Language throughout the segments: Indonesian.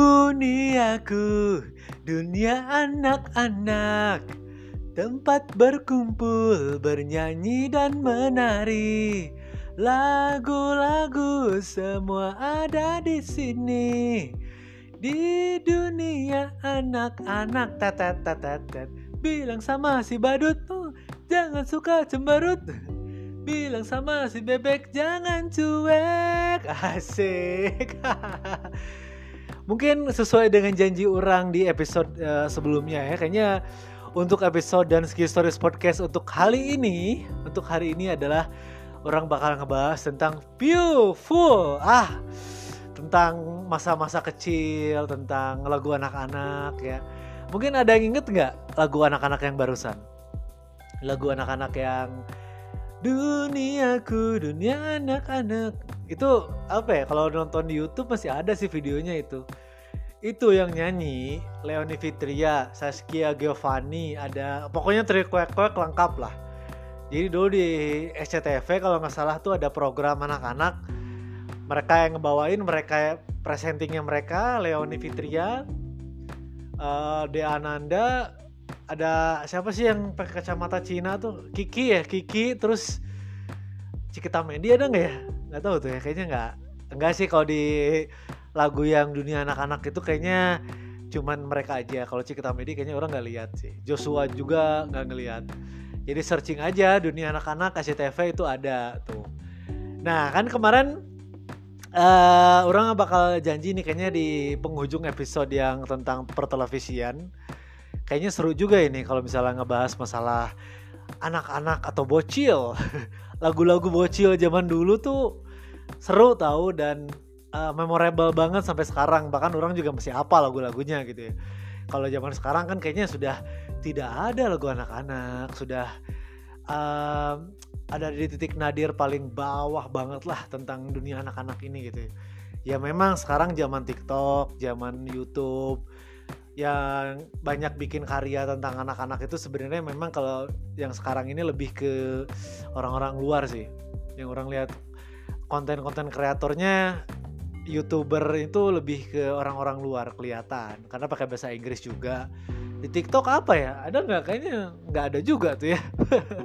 Duniaku, dunia anak-anak. Tempat berkumpul, bernyanyi dan menari. Lagu-lagu semua ada di sini. Di dunia anak-anak. Tet Bilang sama si badut oh, Jangan suka cemberut. Bilang sama si bebek jangan cuek. Asik Mungkin sesuai dengan janji orang di episode uh, sebelumnya ya Kayaknya untuk episode dan Ski Stories Podcast untuk kali ini Untuk hari ini adalah Orang bakal ngebahas tentang beautiful Ah Tentang masa-masa kecil Tentang lagu anak-anak ya Mungkin ada yang inget nggak lagu anak-anak yang barusan? Lagu anak-anak yang Duniaku, dunia anak-anak. Itu apa ya? Kalau nonton di YouTube masih ada sih videonya itu. Itu yang nyanyi Leoni Fitria, Saskia Giovanni, ada pokoknya trikuek-kuek lengkap lah. Jadi dulu di SCTV kalau nggak salah tuh ada program anak-anak. Mereka yang ngebawain, mereka presentingnya mereka, Leoni Fitria, uh, Dea Ananda, ada siapa sih yang pakai kacamata Cina tuh Kiki ya Kiki terus Cikita Mendi ada nggak ya nggak tahu tuh ya kayaknya nggak enggak sih kalau di lagu yang dunia anak-anak itu kayaknya cuman mereka aja. Kalau Cikita Mendi kayaknya orang nggak lihat sih. Joshua juga nggak ngelihat. Jadi searching aja dunia anak-anak SCTV itu ada tuh. Nah kan kemarin uh, orang bakal janji nih kayaknya di penghujung episode yang tentang pertelevisian. Kayaknya seru juga ini kalau misalnya ngebahas masalah anak-anak atau bocil. Lagu-lagu bocil zaman dulu tuh seru tahu dan uh, memorable banget sampai sekarang. Bahkan orang juga masih apa lagu-lagunya gitu ya. Kalau zaman sekarang kan kayaknya sudah tidak ada lagu anak-anak. Sudah uh, ada di titik nadir paling bawah banget lah tentang dunia anak-anak ini gitu ya. ya memang sekarang zaman TikTok zaman YouTube yang banyak bikin karya tentang anak-anak itu sebenarnya memang kalau yang sekarang ini lebih ke orang-orang luar sih. Yang orang lihat konten-konten kreatornya youtuber itu lebih ke orang-orang luar kelihatan. Karena pakai bahasa Inggris juga. Di TikTok apa ya? Ada nggak? Kayaknya nggak ada juga tuh ya.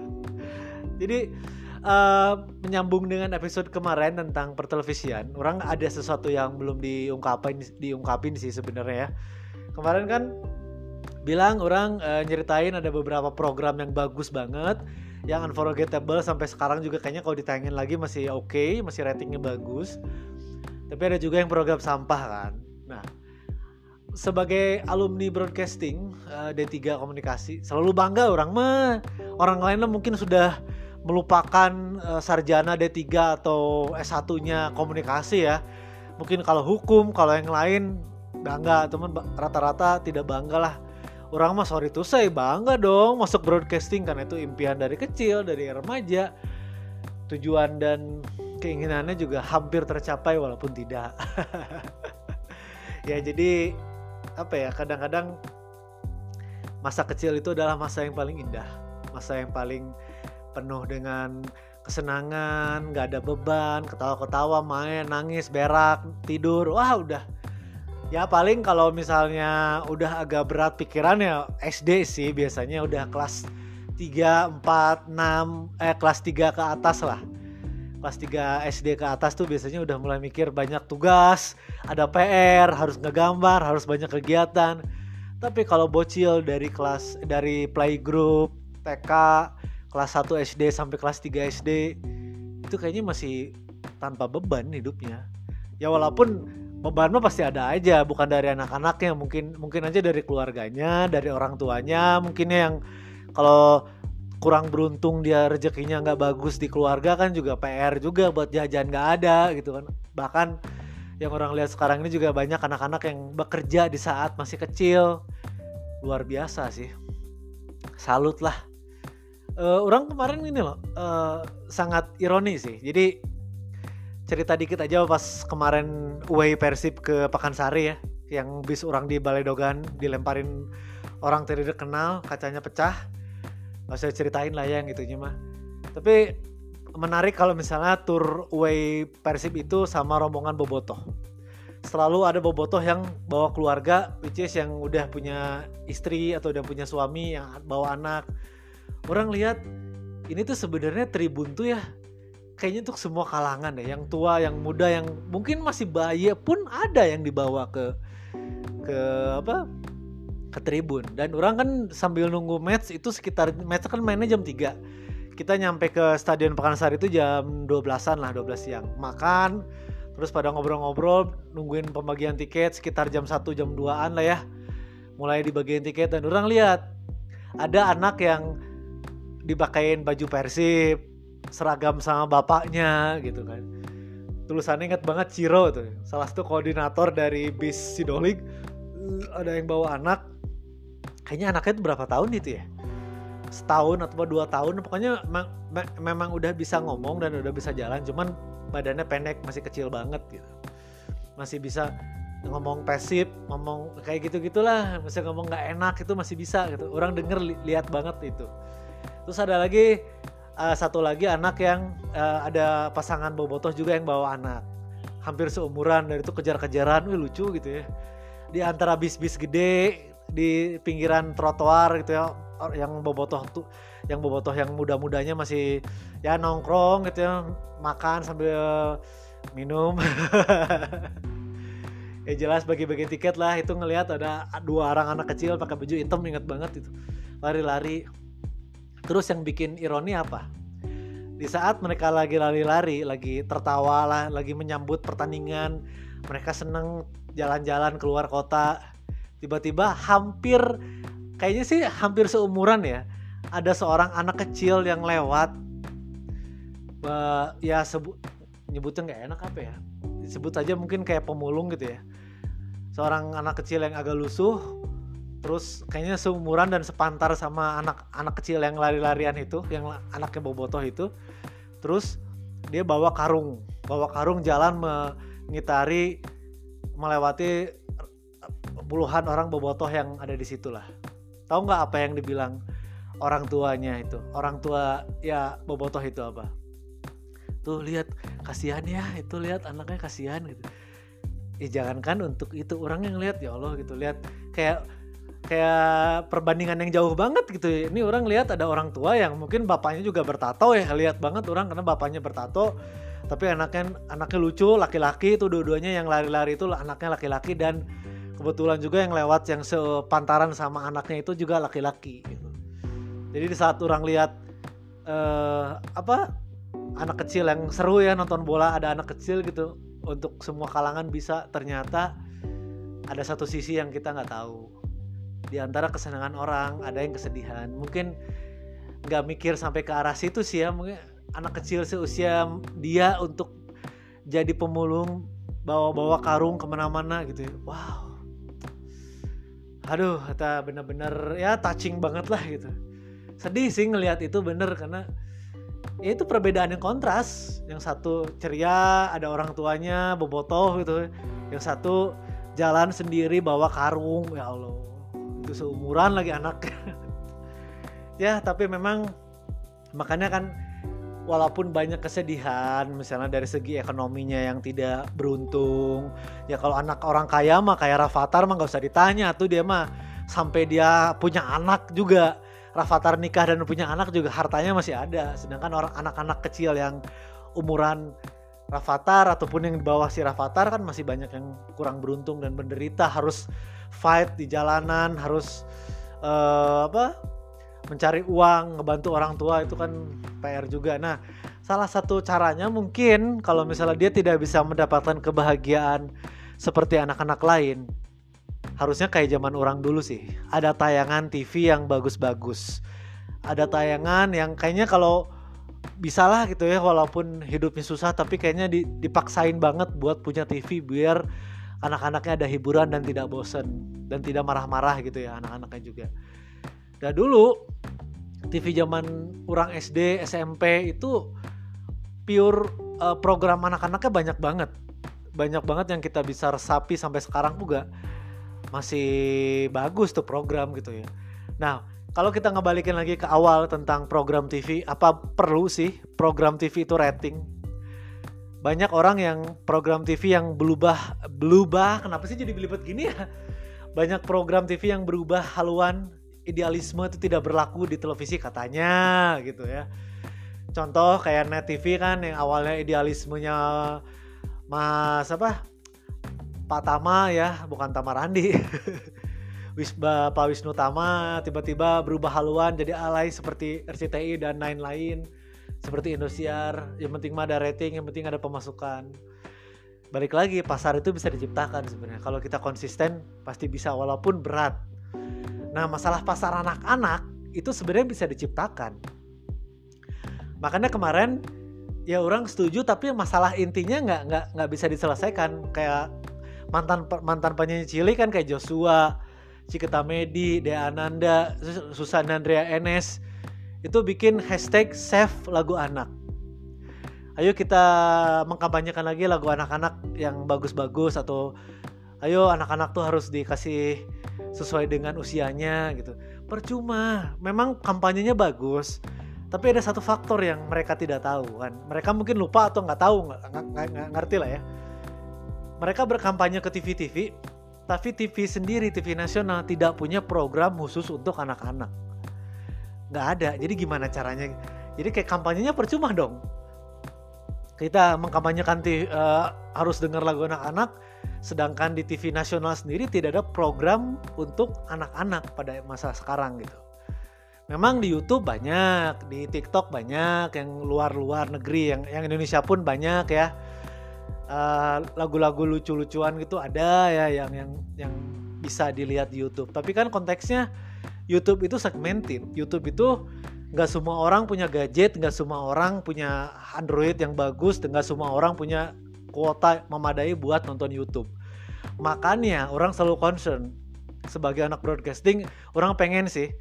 Jadi uh, menyambung dengan episode kemarin tentang pertelevisian orang ada sesuatu yang belum diungkapin diungkapin sih sebenarnya ya. Kemarin kan bilang orang uh, nyeritain ada beberapa program yang bagus banget yang unforgettable sampai sekarang juga kayaknya kalau ditayangin lagi masih oke okay, masih ratingnya bagus tapi ada juga yang program sampah kan? Nah sebagai alumni broadcasting eh, D3 komunikasi selalu bangga orang. Mah orang lain mungkin sudah melupakan uh, sarjana D3 atau S1-nya komunikasi ya. Mungkin kalau hukum kalau yang lain bangga. Teman rata-rata tidak bangga lah. Orang mah sorry tuh saya bangga dong masuk broadcasting karena itu impian dari kecil dari remaja. Tujuan dan keinginannya juga hampir tercapai walaupun tidak. Ya jadi apa ya kadang-kadang masa kecil itu adalah masa yang paling indah. Masa yang paling penuh dengan kesenangan nggak ada beban ketawa-ketawa main nangis berak tidur. Wah udah. Ya paling kalau misalnya udah agak berat pikirannya SD sih biasanya udah kelas 3, 4, 6 eh kelas 3 ke atas lah kelas 3 SD ke atas tuh biasanya udah mulai mikir banyak tugas ada PR harus ngegambar harus banyak kegiatan. Tapi kalau bocil dari kelas dari playgroup TK kelas 1 SD sampai kelas 3 SD itu kayaknya masih tanpa beban hidupnya. Ya walaupun beban mah pasti ada aja bukan dari anak-anaknya mungkin mungkin aja dari keluarganya dari orang tuanya mungkin yang kalau kurang beruntung dia rezekinya nggak bagus di keluarga kan juga PR juga buat jajan nggak ada gitu kan. Bahkan yang orang lihat sekarang ini juga banyak anak-anak yang bekerja di saat masih kecil. Luar biasa sih. Salut lah. Uh, orang kemarin ini loh uh, sangat ironi sih. Jadi cerita dikit aja pas kemarin away Persib ke Pakansari ya yang bis orang di Balai Dogan dilemparin orang tidak kenal kacanya pecah nggak usah ceritain lah ya yang itunya mah tapi menarik kalau misalnya tour away Persib itu sama rombongan Bobotoh. Selalu ada bobotoh yang bawa keluarga which is yang udah punya istri atau udah punya suami yang bawa anak. Orang lihat ini tuh sebenarnya tribun tuh ya kayaknya untuk semua kalangan ya yang tua yang muda yang mungkin masih bayi pun ada yang dibawa ke ke apa ke tribun. Dan orang kan sambil nunggu match itu sekitar match kan mainnya jam 3 kita nyampe ke stadion Pekansari itu jam 12-an lah 12 siang. Makan terus pada ngobrol-ngobrol nungguin pembagian tiket sekitar jam 1 jam 2an lah ya. Mulai dibagiin tiket dan orang lihat ada anak yang dipakain baju persib seragam sama bapaknya gitu kan. Tulisannya inget banget Ciro tuh salah satu koordinator dari bis Sidolik. Ada yang bawa anak kayaknya anaknya itu berapa tahun itu ya? Setahun atau dua tahun pokoknya me me memang udah bisa ngomong dan udah bisa jalan cuman badannya pendek masih kecil banget gitu. Masih bisa ngomong pasif ngomong kayak gitu gitulah masih ngomong nggak enak itu masih bisa gitu. Orang denger li lihat banget itu. Terus ada lagi uh, satu lagi anak yang uh, ada pasangan bobotoh juga yang bawa anak. Hampir seumuran dari itu kejar-kejaran wih lucu gitu ya. Di antara bis-bis gede di pinggiran trotoar gitu ya yang bobotoh tuh yang bobotoh yang muda-mudanya masih ya nongkrong gitu ya makan sambil minum. Ya jelas bagi-bagi tiket lah itu ngelihat ada dua orang anak kecil pakai baju hitam inget banget itu. Lari-lari. Terus yang bikin ironi apa? Di saat mereka lagi lari-lari lagi tertawa lah lagi menyambut pertandingan mereka seneng jalan-jalan keluar kota tiba-tiba hampir kayaknya sih hampir seumuran ya ada seorang anak kecil yang lewat. Uh, ya sebut nyebutnya nggak enak apa ya? Disebut aja mungkin kayak pemulung gitu ya. Seorang anak kecil yang agak lusuh terus kayaknya seumuran dan sepantar sama anak-anak kecil yang lari-larian itu yang anaknya bobotoh itu. Terus dia bawa karung bawa karung jalan mengitari melewati puluhan orang bobotoh yang ada di situ lah. Tahu nggak apa yang dibilang orang tuanya itu? Orang tua ya bobotoh itu apa? Tuh lihat kasihan ya itu lihat anaknya kasihan gitu. Ya jangankan untuk itu orang yang lihat ya Allah gitu. Lihat kayak kayak perbandingan yang jauh banget gitu. Ini orang lihat ada orang tua yang mungkin bapaknya juga bertato ya lihat banget orang karena bapaknya bertato. Tapi anaknya anaknya lucu laki-laki itu dua-duanya yang lari-lari itu anaknya laki-laki dan kebetulan juga yang lewat yang sepantaran sama anaknya itu juga laki-laki gitu. Jadi di saat orang lihat uh, apa anak kecil yang seru ya nonton bola ada anak kecil gitu untuk semua kalangan bisa ternyata ada satu sisi yang kita nggak tahu. Di antara kesenangan orang ada yang kesedihan. Mungkin nggak mikir sampai ke arah situ sih ya mungkin anak kecil seusia dia untuk jadi pemulung bawa-bawa karung ke mana-mana gitu ya. wow aduh kata bener-bener ya touching banget lah gitu. Sedih sih ngelihat itu bener karena ya itu perbedaan yang kontras. Yang satu ceria ada orang tuanya bobotoh gitu. Yang satu jalan sendiri bawa karung ya Allah. Itu seumuran lagi anak. Ya tapi memang makanya kan walaupun banyak kesedihan misalnya dari segi ekonominya yang tidak beruntung ya kalau anak orang kaya mah kayak Rafathar mah gak usah ditanya tuh dia mah sampai dia punya anak juga Rafathar nikah dan punya anak juga hartanya masih ada. Sedangkan orang anak-anak kecil yang umuran Rafathar ataupun yang di bawah si Rafathar kan masih banyak yang kurang beruntung dan menderita harus fight di jalanan, harus uh, apa? Mencari uang, ngebantu orang tua itu kan PR juga. Nah, salah satu caranya mungkin kalau misalnya dia tidak bisa mendapatkan kebahagiaan seperti anak-anak lain, harusnya kayak zaman orang dulu sih ada tayangan TV yang bagus-bagus ada tayangan yang kayaknya kalau bisa lah gitu ya walaupun hidupnya susah tapi kayaknya dipaksain banget buat punya TV biar anak-anaknya ada hiburan dan tidak bosen dan tidak marah-marah gitu ya anak-anaknya juga. Dan dulu TV zaman orang SD, SMP itu pure uh, program anak-anaknya banyak banget. Banyak banget yang kita bisa resapi sampai sekarang juga masih bagus tuh program gitu ya. Nah, kalau kita ngebalikin lagi ke awal tentang program TV, apa perlu sih program TV itu rating? banyak orang yang program TV yang berubah berubah kenapa sih jadi belibet gini ya banyak program TV yang berubah haluan idealisme itu tidak berlaku di televisi katanya gitu ya. Contoh kayak net TV kan yang awalnya idealismenya mas apa? Pak Tama ya bukan Tama Randi. Wisba Pak Wisnu Tama tiba-tiba berubah haluan jadi alay seperti RCTI dan lain-lain seperti Indosiar. Yang penting mah ada rating yang penting ada pemasukan. Balik lagi pasar itu bisa diciptakan sebenarnya. Kalau kita konsisten pasti bisa walaupun berat nah masalah pasar anak-anak itu sebenarnya bisa diciptakan. Makanya kemarin ya orang setuju tapi masalah intinya nggak nggak nggak bisa diselesaikan. Kayak mantan mantan penyanyi cilik kan kayak Joshua Ciketa Medi, Dea Ananda, Susana Andrea Enes itu bikin hashtag save lagu anak. Ayo kita mengkampanyekan lagi lagu anak-anak yang bagus-bagus atau ayo anak-anak tuh harus dikasih sesuai dengan usianya gitu. Percuma memang kampanyenya bagus tapi ada satu faktor yang mereka tidak tahu kan. Mereka mungkin lupa atau nggak tahu nggak ngerti lah ya. Mereka berkampanye ke TV-TV tapi TV sendiri TV nasional tidak punya program khusus untuk anak-anak. Nggak ada jadi gimana caranya? Jadi kayak kampanyenya percuma dong. Kita mengkampanyekan uh, harus dengar lagu anak-anak sedangkan di TV nasional sendiri tidak ada program untuk anak-anak pada masa sekarang gitu. Memang di YouTube banyak di TikTok banyak yang luar-luar negeri yang yang Indonesia pun banyak ya. Uh, lagu-lagu lucu-lucuan gitu ada ya yang yang yang bisa dilihat di YouTube. Tapi kan konteksnya YouTube itu segmented. YouTube itu nggak semua orang punya gadget, nggak semua orang punya Android yang bagus, nggak semua orang punya kuota memadai buat nonton YouTube. Makanya orang selalu concern sebagai anak broadcasting, orang pengen sih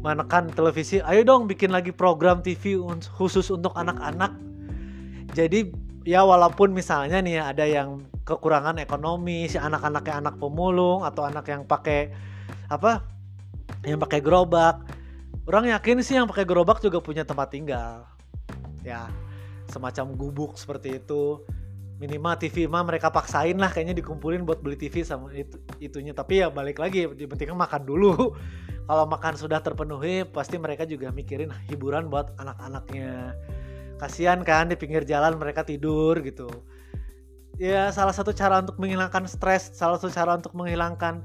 menekan televisi, ayo dong bikin lagi program TV khusus untuk anak-anak. Jadi ya walaupun misalnya nih ada yang kekurangan ekonomi, si anak-anaknya anak pemulung atau anak yang pakai apa yang pakai gerobak orang yakin sih yang pakai gerobak juga punya tempat tinggal ya semacam gubuk seperti itu minimal TV mah mereka paksain lah kayaknya dikumpulin buat beli TV sama itu itunya tapi ya balik lagi pentingnya makan dulu kalau makan sudah terpenuhi pasti mereka juga mikirin hiburan buat anak-anaknya kasihan kan di pinggir jalan mereka tidur gitu ya salah satu cara untuk menghilangkan stres salah satu cara untuk menghilangkan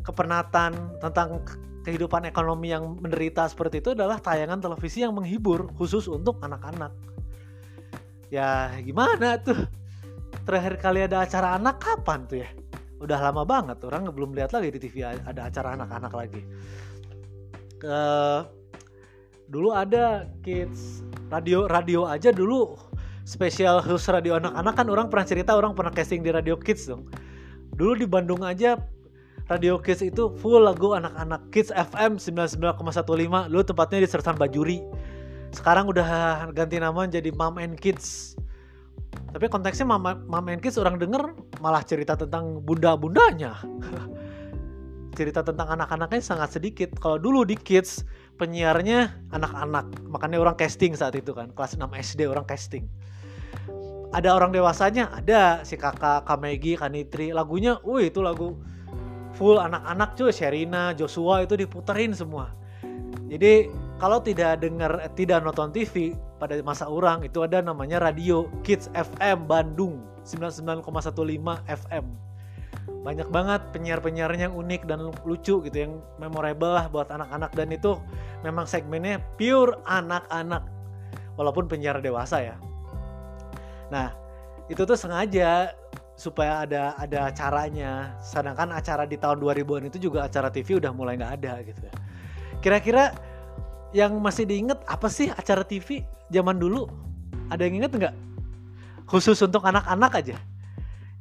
kepenatan tentang kehidupan ekonomi yang menderita seperti itu adalah tayangan televisi yang menghibur khusus untuk anak-anak. Ya gimana tuh? Terakhir kali ada acara anak kapan tuh ya? Udah lama banget orang belum lihat lagi di TV ada acara anak-anak lagi. Ke dulu ada kids radio radio aja dulu spesial khusus radio anak-anak kan orang pernah cerita orang pernah casting di radio kids dong. Dulu di Bandung aja Radio Kids itu full lagu anak-anak Kids FM 99,15 lu tempatnya di Sersan Bajuri sekarang udah ganti nama jadi Mom and Kids tapi konteksnya Mom, Mom and Kids orang denger malah cerita tentang bunda-bundanya. Cerita tentang anak-anaknya sangat sedikit. Kalau dulu di Kids penyiarnya anak-anak. Makanya orang casting saat itu kan. Kelas 6 SD orang casting. Ada orang dewasanya? Ada. Si kakak Kamegi Kanitri. Lagunya wih itu lagu full anak-anak cuy. Sherina Joshua itu diputerin semua. Jadi kalau tidak dengar tidak nonton TV pada masa orang itu ada namanya radio Kids FM Bandung 99,15 FM banyak banget penyiar-penyiarnya yang unik dan lucu gitu yang memorable lah buat anak-anak dan itu memang segmennya pure anak-anak walaupun penyiar dewasa ya nah itu tuh sengaja supaya ada ada acaranya. Sedangkan acara di tahun 2000-an itu juga acara TV udah mulai nggak ada gitu. Kira-kira yang masih diinget apa sih acara TV zaman dulu? Ada yang inget nggak? Khusus untuk anak-anak aja.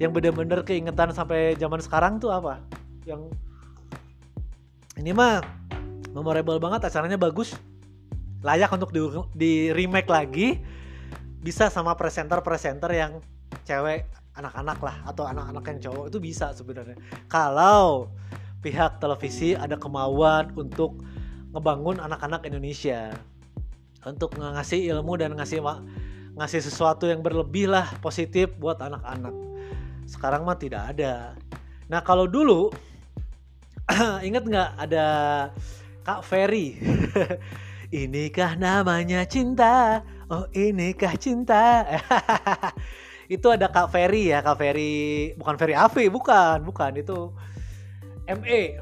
Yang bener-bener keingetan sampai zaman sekarang tuh apa? Yang ini mah memorable banget acaranya bagus. Layak untuk di, di remake lagi. Bisa sama presenter-presenter yang cewek anak-anak lah atau anak-anak yang cowok itu bisa sebenarnya kalau pihak televisi ada kemauan untuk ngebangun anak-anak Indonesia. Untuk ngasih ilmu dan ngasih ngasih sesuatu yang berlebih lah positif buat anak-anak. Sekarang mah tidak ada. Nah kalau dulu inget nggak ada Kak Ferry? Inikah namanya cinta? Oh inikah cinta? Itu ada Kak Ferry ya Kak Ferry bukan Ferry Afi bukan bukan. Itu ME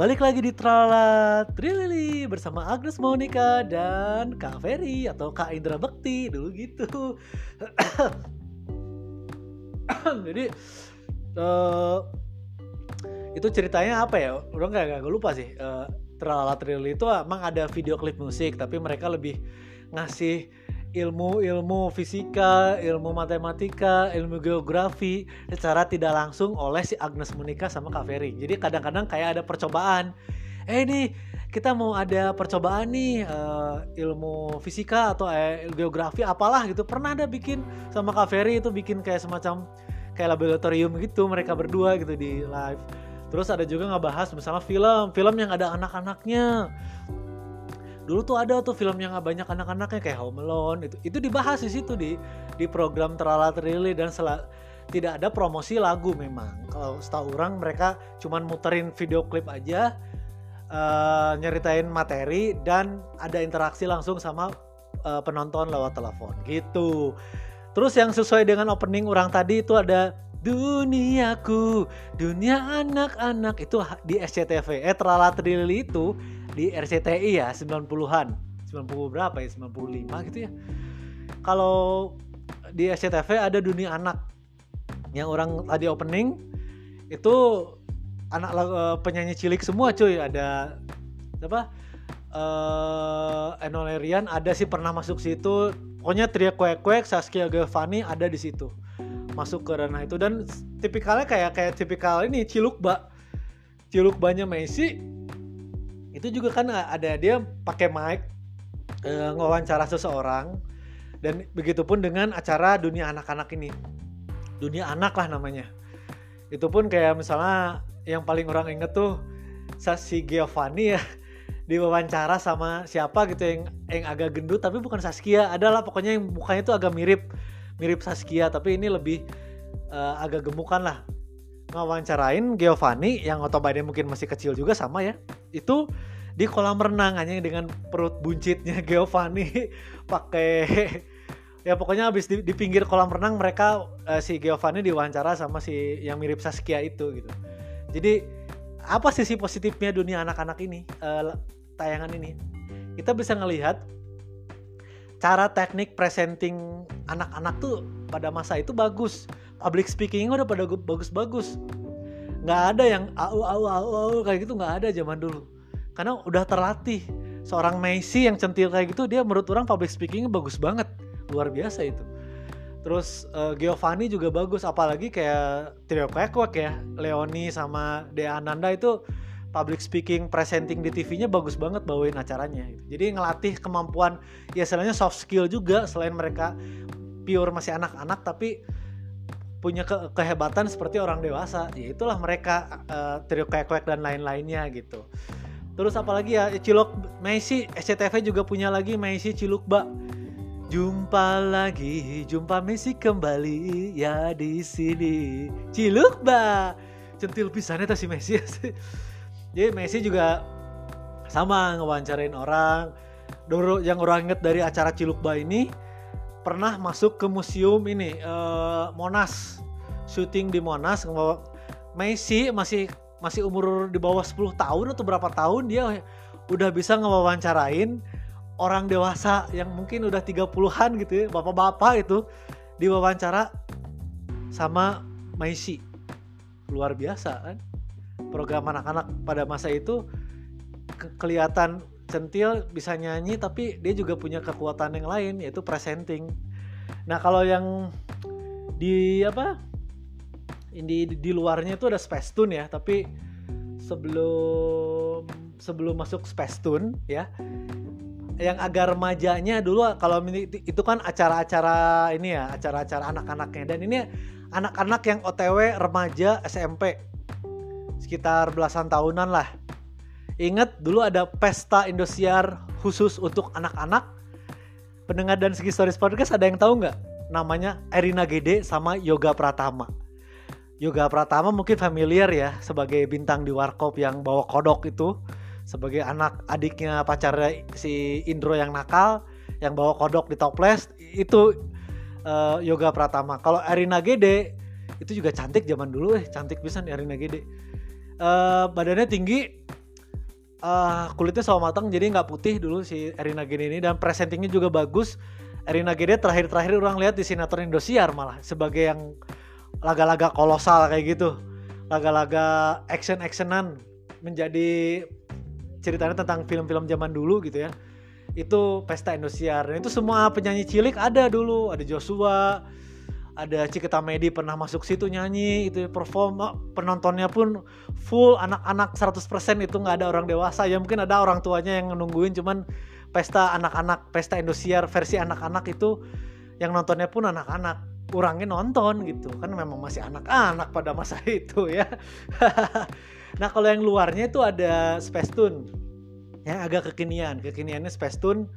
Balik lagi di Trala Trilili bersama Agnes Monica dan Kak Ferry atau Kak Indra Bekti dulu gitu. Jadi uh, itu ceritanya apa ya? Udah nggak gue lupa sih. Uh, Trala Trilili itu emang ada video klip musik tapi mereka lebih ngasih ilmu-ilmu fisika, ilmu matematika, ilmu geografi secara tidak langsung oleh si Agnes Monica sama Kak Ferry. Jadi kadang-kadang kayak ada percobaan. Eh ini kita mau ada percobaan nih uh, ilmu fisika atau eh, geografi apalah gitu. Pernah ada bikin sama Kak Ferry itu bikin kayak semacam kayak laboratorium gitu mereka berdua gitu di live. Terus ada juga ngebahas misalnya film, film yang ada anak-anaknya dulu tuh ada tuh film yang banyak anak-anaknya kayak Home Alone itu itu dibahas di situ di di program Terala Terili dan sel tidak ada promosi lagu memang. Kalau setahu orang mereka cuman muterin video klip aja uh, nyeritain materi dan ada interaksi langsung sama uh, penonton lewat telepon gitu. Terus yang sesuai dengan opening orang tadi itu ada duniaku dunia anak-anak itu di SCTV eh Terala Terili itu di RCTI ya 90-an 90 berapa ya? 95 gitu ya. Kalau di SCTV ada dunia anak. Yang orang tadi opening itu anak uh, penyanyi cilik semua cuy. Ada apa? Uh, Enolerian ada sih pernah masuk situ. Pokoknya Tria Kuek Kuek Saskia Giovanni ada di situ. Masuk ke ranah itu. Dan tipikalnya kayak kayak tipikal ini Cilukba Cilukbanya Messi itu juga kan ada dia pakai mic e, ngewawancara seseorang dan begitupun dengan acara dunia anak-anak ini. Dunia anak lah namanya. Itu pun kayak misalnya yang paling orang inget tuh si Giovanni ya diwawancara sama siapa gitu yang yang agak gendut tapi bukan Saskia. Adalah pokoknya yang mukanya itu agak mirip mirip Saskia tapi ini lebih uh, agak gemukan lah ngawancarain Giovanni yang otobadannya mungkin masih kecil juga sama ya. Itu di kolam renang hanya dengan perut buncitnya Giovanni pakai ya pokoknya habis di, di pinggir kolam renang mereka uh, si Giovanni diwawancara sama si yang mirip Saskia itu gitu. Jadi apa sisi positifnya dunia anak-anak ini uh, tayangan ini? Kita bisa ngelihat cara teknik presenting anak-anak tuh pada masa itu bagus public speaking udah pada bagus-bagus. Nggak ada yang au au au au kayak gitu nggak ada zaman dulu. Karena udah terlatih. Seorang Messi yang centil kayak gitu dia menurut orang public speakingnya bagus banget. Luar biasa itu. Terus uh, Giovanni juga bagus apalagi kayak Trio Kwek ya. Leoni sama Dea Ananda itu public speaking presenting di TV-nya bagus banget bawain acaranya. Jadi ngelatih kemampuan ya selainnya soft skill juga selain mereka pure masih anak-anak tapi punya ke kehebatan seperti orang dewasa. Ya itulah mereka uh, trio kwek dan lain-lainnya gitu. Terus apalagi ya Cilok Messi SCTV juga punya lagi Messi Cilukba jumpa lagi jumpa Messi kembali ya di sini. Cilukba centil pisannya tuh si Messi. Jadi Messi juga sama ngewawancarain orang. Dulu yang orang inget dari acara Cilukba ini pernah masuk ke museum ini uh, Monas. Syuting di Monas Messi masih masih umur di bawah 10 tahun atau berapa tahun dia udah bisa ngewawancarain orang dewasa yang mungkin udah 30-an gitu ya bapak-bapak itu diwawancara sama Messi. Luar biasa kan? Program anak-anak pada masa itu ke kelihatan centil bisa nyanyi tapi dia juga punya kekuatan yang lain yaitu presenting. Nah kalau yang di apa di di luarnya itu ada Space Tune ya tapi sebelum sebelum masuk Space Tune ya yang agak remajanya dulu kalau itu kan acara-acara ini ya acara-acara anak-anaknya. Dan ini anak-anak yang OTW remaja SMP sekitar belasan tahunan lah ingat dulu ada pesta Indosiar khusus untuk anak-anak. Pendengar dan segi stories podcast ada yang tahu nggak? Namanya Erina Gede sama Yoga Pratama. Yoga Pratama mungkin familiar ya sebagai bintang di Warkop yang bawa kodok itu. Sebagai anak adiknya pacar si Indro yang nakal yang bawa kodok di toples itu uh, Yoga Pratama. Kalau Erina Gede itu juga cantik zaman dulu eh. Cantik bisa nih Erina Gede. Uh, badannya tinggi, uh, kulitnya sawo matang jadi nggak putih dulu si Erina Gede ini. Dan presentingnya juga bagus. Erina Gede terakhir-terakhir orang lihat di sinetron Indosiar malah sebagai yang laga-laga kolosal kayak gitu. Laga-laga action-actionan menjadi ceritanya tentang film-film zaman dulu gitu ya. Itu pesta Indosiar. Dan itu semua penyanyi cilik ada dulu. Ada Joshua ada Cikita Medi pernah masuk situ nyanyi itu perform oh, penontonnya pun full anak-anak 100% itu nggak ada orang dewasa ya mungkin ada orang tuanya yang nungguin cuman pesta anak-anak pesta Indosiar versi anak-anak itu yang nontonnya pun anak-anak kurangin nonton gitu kan memang masih anak-anak pada masa itu ya Nah kalau yang luarnya itu ada Space Tune yang agak kekinian. Kekiniannya Space Tune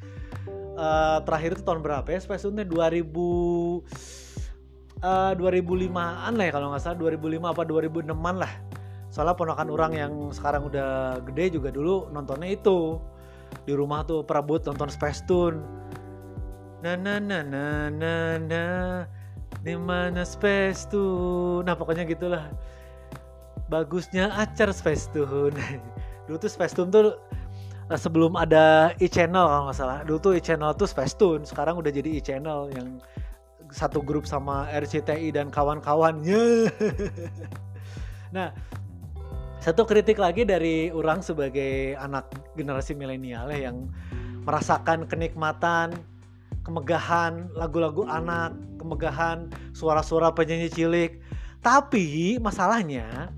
uh, terakhir itu tahun berapa ya? Space Tune 2000 uh, 2005-an lah ya kalau nggak salah. 2005 apa 2006-an lah. Soalnya ponakan orang yang sekarang udah gede juga dulu nontonnya itu. Di rumah tuh perabot nonton Space Tune. Na na na na na na. Di mana Space Tune. Nah pokoknya gitulah. Bagusnya acar Space Tune dulu tuh Space Tune tuh eh, sebelum ada e-channel kalau nggak salah. Dulu tuh e-channel tuh Space Tune sekarang udah jadi e-channel yang satu grup sama RCTI dan kawan-kawannya nah satu kritik lagi dari orang sebagai anak generasi milenial ya yang merasakan kenikmatan kemegahan lagu-lagu anak kemegahan suara-suara penyanyi cilik. Tapi masalahnya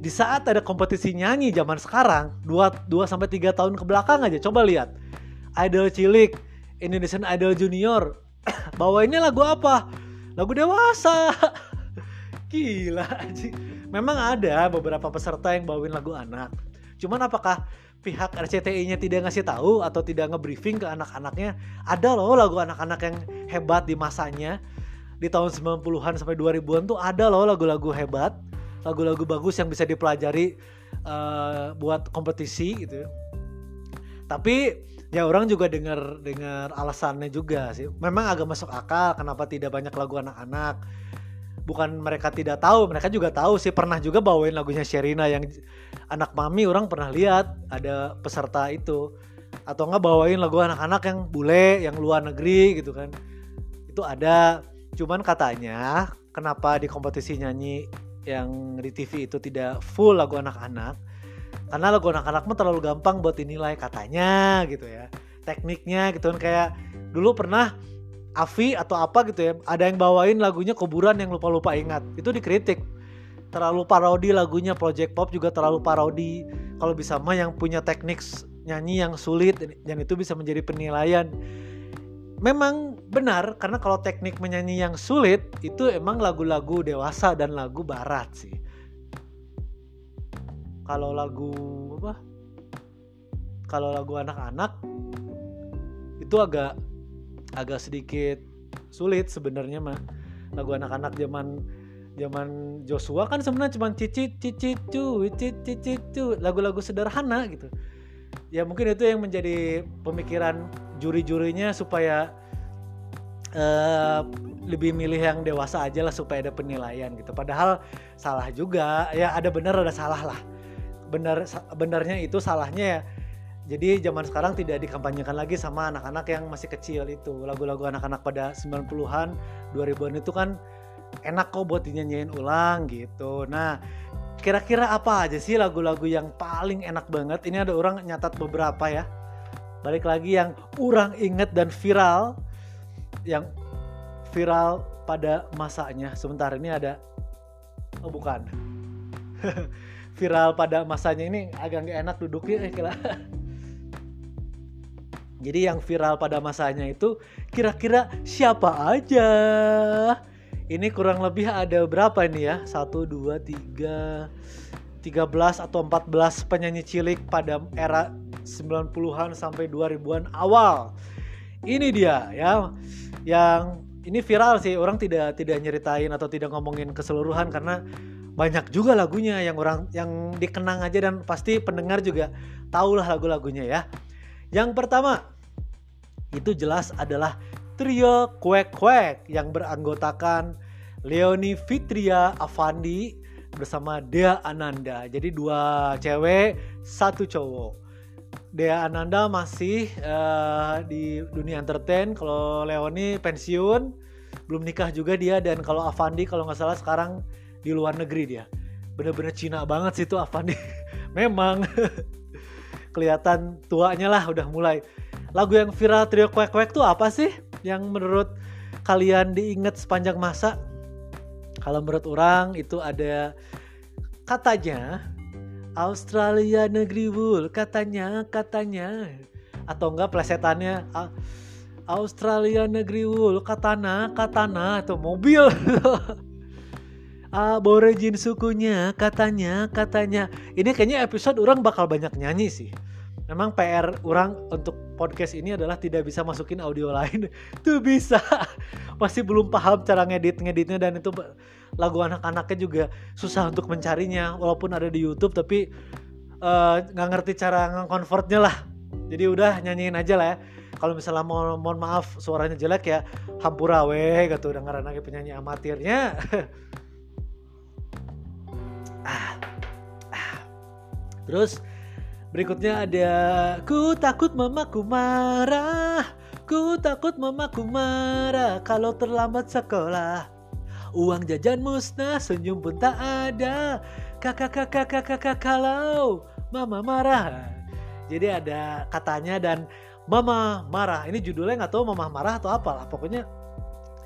di saat ada kompetisi nyanyi zaman sekarang 2 2 sampai 3 tahun ke belakang aja coba lihat. Idol Cilik Indonesian Idol Junior bawainnya lagu apa? Lagu dewasa. Gila aja memang ada beberapa peserta yang bawain lagu anak. Cuman apakah pihak RCTI-nya tidak ngasih tahu atau tidak nge-briefing ke anak-anaknya? Ada loh lagu anak-anak yang hebat di masanya. Di tahun 90-an sampai 2000-an tuh ada loh lagu-lagu hebat. Lagu-lagu bagus yang bisa dipelajari uh, buat kompetisi gitu tapi ya orang juga dengar dengar alasannya juga sih. Memang agak masuk akal kenapa tidak banyak lagu anak-anak? Bukan mereka tidak tahu mereka juga tahu sih. Pernah juga bawain lagunya Sherina yang anak mami orang pernah lihat. Ada peserta itu. Atau enggak bawain lagu anak-anak yang bule yang luar negeri gitu kan. Itu ada. Cuman katanya kenapa di kompetisi nyanyi yang di TV itu tidak full lagu anak-anak karena lagu anak-anak mah terlalu gampang buat dinilai katanya gitu ya. Tekniknya gitu kan kayak dulu pernah Avi atau apa gitu ya ada yang bawain lagunya kuburan yang lupa-lupa ingat. Itu dikritik. Terlalu parodi lagunya Project Pop juga terlalu parodi. Kalau bisa mah yang punya teknik nyanyi yang sulit dan itu bisa menjadi penilaian. Memang benar karena kalau teknik menyanyi yang sulit itu emang lagu-lagu dewasa dan lagu barat sih. Kalau lagu apa? Kalau lagu anak-anak itu agak agak sedikit sulit sebenarnya mah. Lagu anak-anak zaman zaman Joshua kan sebenarnya cuma cicit cicit cu cicit cicit cu lagu-lagu sederhana gitu ya mungkin itu yang menjadi pemikiran juri-jurinya supaya uh, lebih milih yang dewasa aja lah supaya ada penilaian gitu. Padahal salah juga. Ya ada benar ada salah lah. Benar benarnya itu salahnya ya. Jadi zaman sekarang tidak dikampanyekan lagi sama anak-anak yang masih kecil itu. Lagu-lagu anak-anak pada 90-an, 2000-an itu kan enak kok buat dinyanyiin ulang gitu. Nah, kira-kira apa aja sih lagu-lagu yang paling enak banget? Ini ada orang nyatat beberapa ya balik lagi yang orang inget dan viral yang viral pada masanya sebentar ini ada oh bukan viral pada masanya ini agak nggak enak duduknya eh, kira jadi yang viral pada masanya itu kira-kira siapa aja ini kurang lebih ada berapa ini ya? 1 2 3 13 atau 14 penyanyi cilik pada era 90-an sampai 2000-an awal. Ini dia ya yang ini viral sih orang tidak tidak nyeritain atau tidak ngomongin keseluruhan karena banyak juga lagunya yang orang yang dikenang aja dan pasti pendengar juga tahulah lagu-lagunya ya. Yang pertama itu jelas adalah trio Kwek Kwek yang beranggotakan Leoni Fitria Avandi bersama Dea Ananda. Jadi dua cewek, satu cowok. Dea Ananda masih uh, di dunia entertain, kalau Leoni pensiun, belum nikah juga dia dan kalau Avandi kalau nggak salah sekarang di luar negeri dia. Bener-bener Cina banget sih tuh Avandi. Memang kelihatan tuanya lah udah mulai. Lagu yang viral trio kwek kwek tuh apa sih? yang menurut kalian diingat sepanjang masa? Kalau menurut orang itu ada katanya Australia negeri wool katanya katanya atau enggak plesetannya Australia negeri wool katana katana atau mobil aborigin sukunya katanya katanya. Ini kayaknya episode orang bakal banyak nyanyi sih. Memang PR orang untuk podcast ini adalah tidak bisa masukin audio lain. Tuh bisa. Masih belum paham cara ngedit ngeditnya dan itu lagu anak-anaknya juga susah untuk mencarinya. Walaupun ada di YouTube tapi eh, nggak uh, ngerti cara nge-convertnya lah. Jadi udah nyanyiin aja lah ya. Kalau misalnya mau mohon maaf suaranya jelek ya hampura weh gitu. Dengeran lagi penyanyi amatirnya terus Berikutnya ada Ku takut mamaku marah. Ku takut mamaku marah Kalau terlambat sekolah. Uang jajan musnah Senyum pun tak ada. Kakak kakak kakak kakak kalau Mama marah. Jadi ada katanya dan Mama marah. Ini judulnya nggak tahu Mama marah atau apa lah. Pokoknya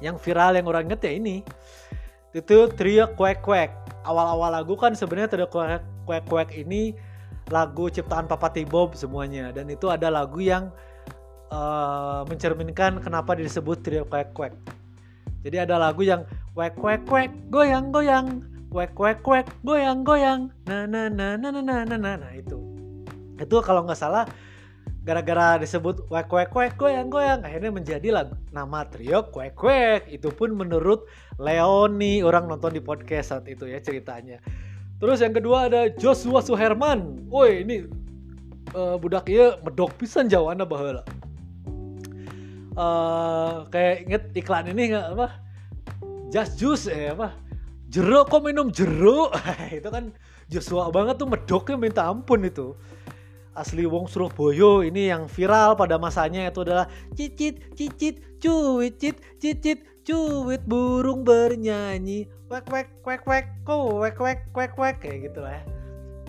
yang viral yang orang inget ya ini. Itu trio kwek kwek. Awal-awal lagu kan sebenarnya trio kwek kwek ini lagu ciptaan Papa T-Bob semuanya. Dan itu ada lagu yang uh, mencerminkan kenapa disebut trio kwek kwek. Jadi ada lagu yang kwek kwek kwek goyang goyang. Kwek kwek kwek goyang goyang. Na na na na na na na na nah itu. Itu kalau nggak salah gara-gara disebut kwek kwek kwek goyang goyang akhirnya menjadi lagu nama trio kwek kwek. Itu pun menurut Leoni orang nonton di podcast saat itu ya ceritanya Terus yang kedua ada Joshua Suherman. Woi ini uh, budak iya medok pisan jawabannya baheula. Uh, kayak inget iklan ini nggak apa? Just juice eh apa? Jeruk kok minum jeruk? itu kan Joshua banget tuh medoknya minta ampun itu. Asli Wong Surabaya ini yang viral pada masanya itu adalah cicit cicit cuit cicit cicit cuit burung bernyanyi. Wek wek wek wek ko wek wek wek wek kayak gitu lah ya.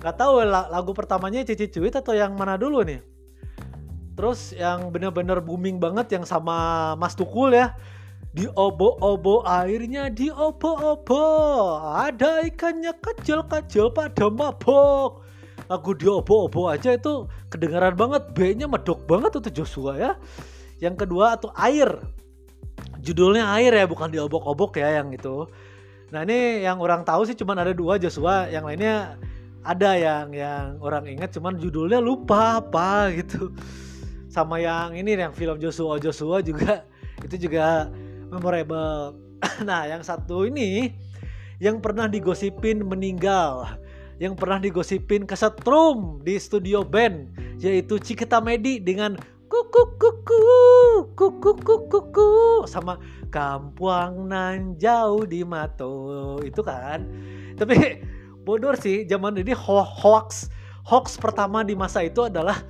Nggak tahu lagu pertamanya Cici Cuit atau yang mana dulu nih? Terus yang bener-bener booming banget yang sama Mas Tukul ya. Di obo-obo airnya di obo-obo ada ikannya kecil-kecil pada mabok. Lagu di obo-obo aja itu kedengaran banget. B-nya medok banget itu Joshua ya. Yang kedua atau air judulnya air ya bukan diobok-obok ya yang itu. Nah ini yang orang tahu sih cuman ada dua Joshua. Yang lainnya ada yang yang orang ingat cuman judulnya lupa apa gitu. Sama yang ini yang film Joshua Joshua juga itu juga memorable. Nah yang satu ini yang pernah digosipin meninggal. Yang pernah digosipin kesetrum di studio band yaitu Cikita Medi dengan kuku kuku kuku kuku kuku sama kampuang nan jauh di mato. Itu kan? Tapi bodoh sih zaman ini ho hoax. Hoax pertama di masa itu adalah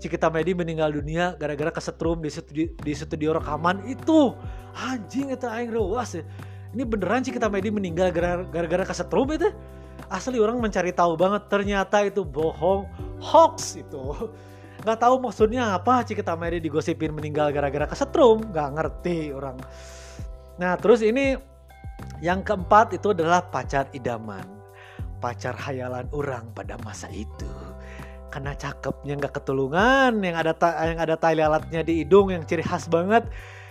Cikita Medi meninggal dunia gara-gara kesetrum di studio, di studio rekaman itu. Anjing itu aing ruas ya. ini beneran Cikita Medi meninggal gara-gara kesetrum itu? Asli orang mencari tahu banget ternyata itu bohong hoax itu nggak tahu maksudnya apa Cikita Mary digosipin meninggal gara-gara kesetrum nggak ngerti orang Nah, terus ini yang keempat itu adalah pacar idaman. Pacar hayalan orang pada masa itu. Karena cakepnya nggak ketulungan, yang ada yang ada tai lalatnya di hidung yang ciri khas banget.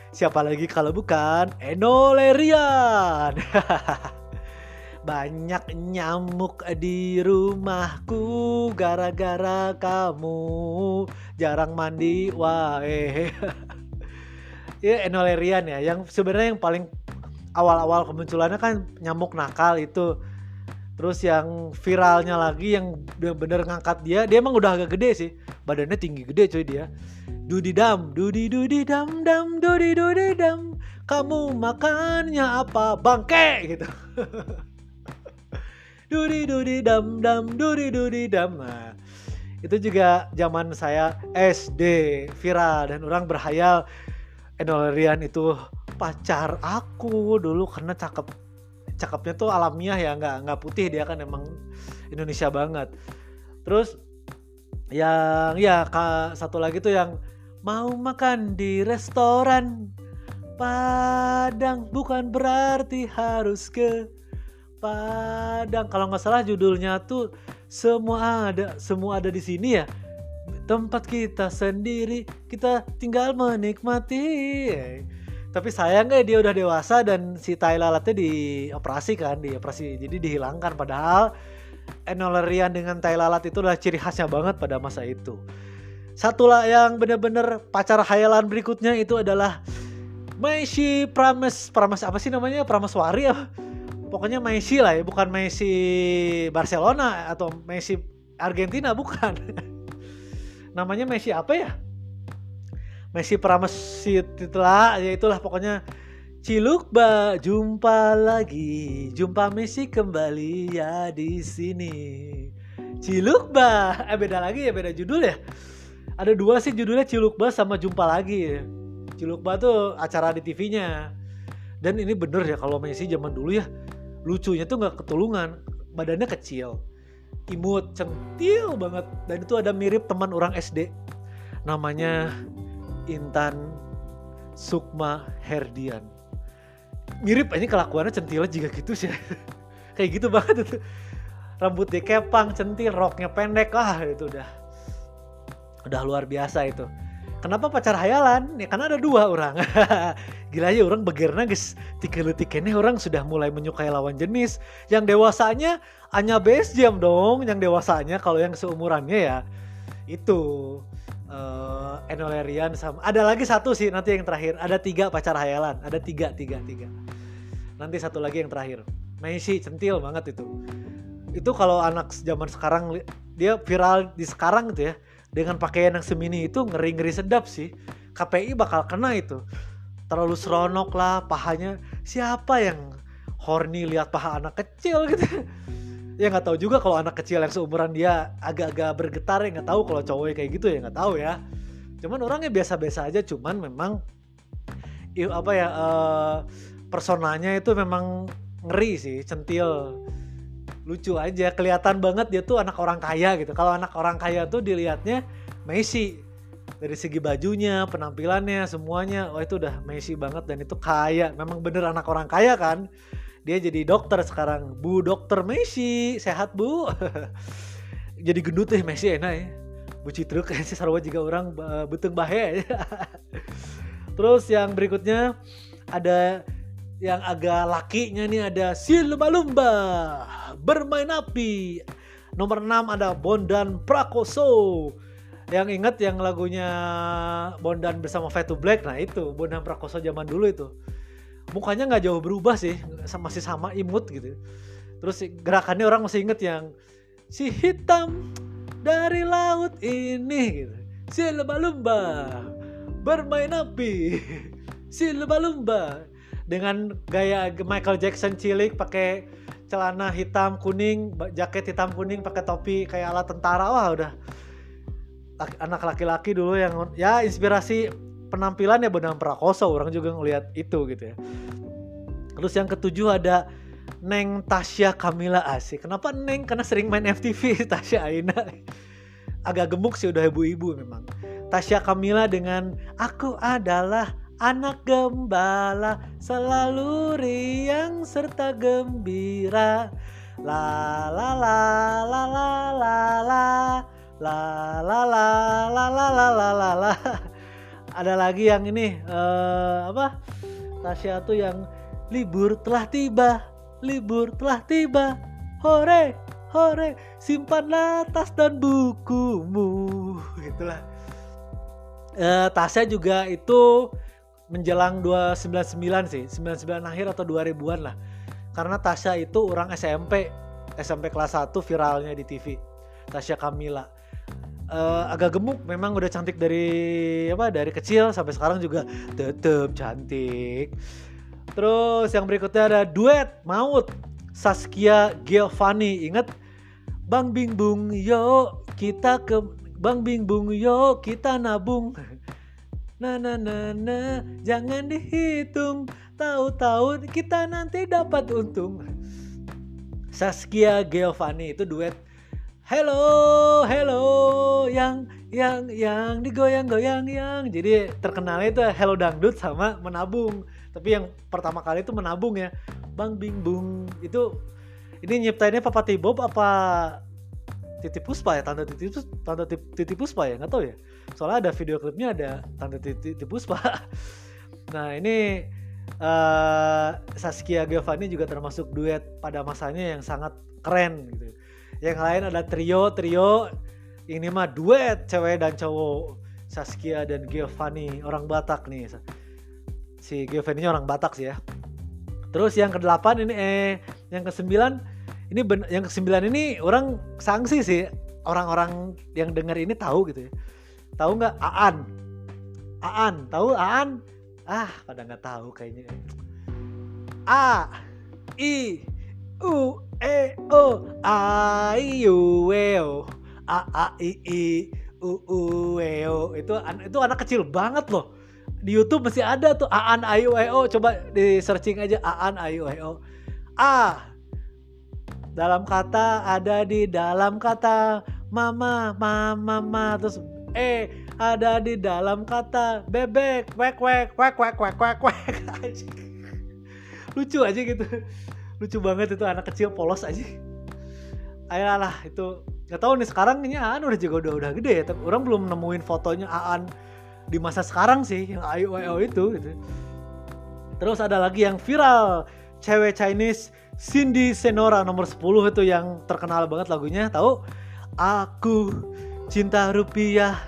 Siapa lagi kalau bukan Eno Lerian. Banyak nyamuk di rumahku gara-gara kamu. Jarang mandi wae. ya Enolerian ya. Yang sebenarnya yang paling awal-awal kemunculannya kan nyamuk nakal itu. Terus yang viralnya lagi yang bener-bener ngangkat dia dia emang udah agak gede sih. Badannya tinggi gede coy dia. Dudi dam dudi dudi dam dam dudi dudi dam kamu makannya apa? Bangke gitu dudi dudi dam dam dudi dudi dam nah itu juga zaman saya SD viral dan orang berhayal Enolerian itu pacar aku dulu karena cakep cakepnya tuh alamiah ya nggak nggak putih dia kan emang Indonesia banget. Terus yang ya satu lagi tuh yang mau makan di restoran Padang bukan berarti harus ke Padang. Kalau nggak salah judulnya tuh semua ada semua ada di sini ya? Tempat kita sendiri kita tinggal menikmati. Tapi sayangnya dia udah dewasa dan si tai lalatnya dioperasi kan dioperasi. Jadi dihilangkan. Padahal enolerian dengan tai lalat itu adalah ciri khasnya banget pada masa itu. Satu lah yang bener-bener pacar hayalan berikutnya itu adalah Messi Prames. Prames apa sih namanya? Prameswari ya pokoknya Messi lah ya bukan Messi Barcelona atau Messi Argentina bukan. Namanya Messi apa ya? Messi Pramesit itulah ya itulah pokoknya. Cilukba jumpa lagi. Jumpa Messi kembali ya di sini. Cilukba eh beda lagi ya beda judul ya. Ada dua sih judulnya Cilukba sama jumpa lagi. Cilukba tuh acara di TV-nya dan ini bener ya kalau Messi zaman dulu ya lucunya tuh nggak ketulungan badannya kecil imut centil banget dan itu ada mirip teman orang SD namanya Intan Sukma Herdian. Mirip ini kelakuannya centilnya juga gitu sih. Kayak gitu banget itu. Rambut dikepang centil roknya pendek ah itu udah udah luar biasa itu kenapa pacar hayalan? Ya karena ada dua orang. Gila ya orang begerna guys tiga ini orang sudah mulai menyukai lawan jenis. Yang dewasanya hanya base jam dong. Yang dewasanya kalau yang seumurannya ya itu uh, Enolerian sama ada lagi satu sih nanti yang terakhir. Ada tiga pacar hayalan. Ada tiga tiga tiga. Nanti satu lagi yang terakhir. Messi centil banget itu. Itu kalau anak zaman sekarang dia viral di sekarang gitu ya dengan pakaian yang semini itu ngeri ngeri sedap sih. KPI bakal kena itu. Terlalu seronok lah pahanya. Siapa yang horny lihat paha anak kecil gitu? Ya nggak tahu juga kalau anak kecil yang seumuran dia agak-agak bergetar ya nggak tahu kalau cowoknya kayak gitu ya nggak tahu ya. Cuman orangnya biasa-biasa aja cuman memang apa ya uh, personanya itu memang ngeri sih centil lucu aja kelihatan banget dia tuh anak orang kaya gitu. Kalau anak orang kaya tuh dilihatnya Messi. Dari segi bajunya penampilannya semuanya oh itu udah Messi banget dan itu kaya. Memang bener anak orang kaya kan? Dia jadi dokter sekarang. Bu dokter Messi. Sehat bu. Jadi gendut deh Messi enak ya. Bu citruk sih sarwa juga orang betung bahaya terus yang berikutnya ada yang agak lakinya nih ada si lumba-lumba bermain api. Nomor 6 ada Bondan Prakoso. Yang inget yang lagunya Bondan bersama Fatu Black? Nah itu Bondan Prakoso zaman dulu itu. Mukanya nggak jauh berubah sih masih sama imut gitu. Terus gerakannya orang masih inget yang si hitam dari laut ini gitu. Si lumba-lumba bermain api. Si lumba-lumba dengan gaya Michael Jackson cilik pakai celana hitam kuning jaket hitam kuning pakai topi kayak ala tentara. Wah udah. Anak laki-laki dulu yang ya inspirasi penampilan ya Bondan Prakoso. Orang juga ngelihat itu gitu ya. Terus yang ketujuh ada Neng Tasya Kamila. Asik. Kenapa Neng? Karena sering main FTV Tasya Aina. Agak gemuk sih udah ibu-ibu memang. Tasya Kamila dengan aku adalah Anak gembala selalu riang serta gembira La la la la la la la La la la la la la la la la Ada lagi yang ini uh, apa? Tasya tuh yang libur telah tiba, libur telah tiba. Hore, hore, simpanlah tas dan bukumu. Itulah. Uh, Tasya juga itu menjelang 299 sih 99 akhir atau 2000-an lah. Karena Tasya itu orang SMP SMP kelas 1 viralnya di TV Tasya Kamila. Uh, agak gemuk memang udah cantik dari apa dari kecil sampai sekarang juga tetep cantik. Terus yang berikutnya ada duet maut Saskia Giovanni. Inget Bang Bing Bung yo kita ke Bang Bing Bung yo kita nabung Nah, nah, nah, nah, jangan dihitung. Tahu-tahu kita nanti dapat untung. Saskia Giovanni itu duet Hello, hello, yang yang yang digoyang-goyang yang. Jadi terkenalnya itu Hello Dangdut sama Menabung. Tapi yang pertama kali itu Menabung ya. Bang Bing Bung itu ini nyiptainnya Papa Tibob apa Titi Puspa ya tante Titi tante Titi Puspa ya nggak tahu ya soalnya ada video klipnya ada tante Titi, Titi Puspa nah ini uh, Saskia Giovanni juga termasuk duet pada masanya yang sangat keren gitu. Yang lain ada trio trio ini mah duet cewek dan cowok. Saskia dan Giovanni orang Batak nih. Si Giovanni orang Batak sih ya. Terus yang kedelapan ini eh yang kesembilan ini ben yang kesembilan ini orang sanksi sih. Orang-orang yang dengar ini tahu gitu ya tahu nggak? Aan. Aan. Tahu Aan? Ah pada nggak tahu kayaknya. A I U E O. A I U E O. A A I I U U E O. Itu itu anak kecil banget loh. Di YouTube masih ada tuh Aan Ayu EO coba di searching aja Aan Ayu EO A. Dalam kata ada di dalam kata mama mama mama. Terus eh ada di dalam kata bebek. Wek wek wek wek wek wek wek. Lucu aja gitu. Lucu banget itu anak kecil polos aja. Ayolah itu nggak tahu nih sekarang ini Aan udah juga udah udah gede ya. Tapi orang belum nemuin fotonya Aan di masa sekarang sih yang ayo itu gitu. Terus ada lagi yang viral. Cewek Chinese Cindy Senora nomor 10 itu yang terkenal banget lagunya. Tahu? Aku cinta rupiah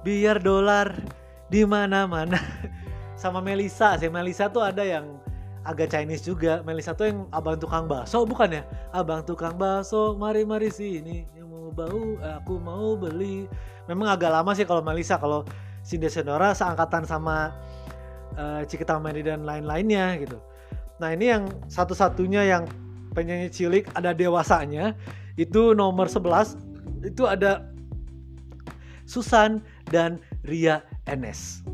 biar dolar di mana-mana. Sama Melisa sih Melisa tuh ada yang agak Chinese juga. Melisa tuh yang abang tukang bakso bukan ya? Abang tukang bakso mari mari sini yang mau bau aku mau beli. Memang agak lama sih kalau Melisa kalau Cindy Senora seangkatan sama uh, Cikita Mary dan lain-lainnya gitu. Nah ini yang satu-satunya yang penyanyi cilik ada dewasanya itu nomor 11 itu ada Susan dan Ria Enes.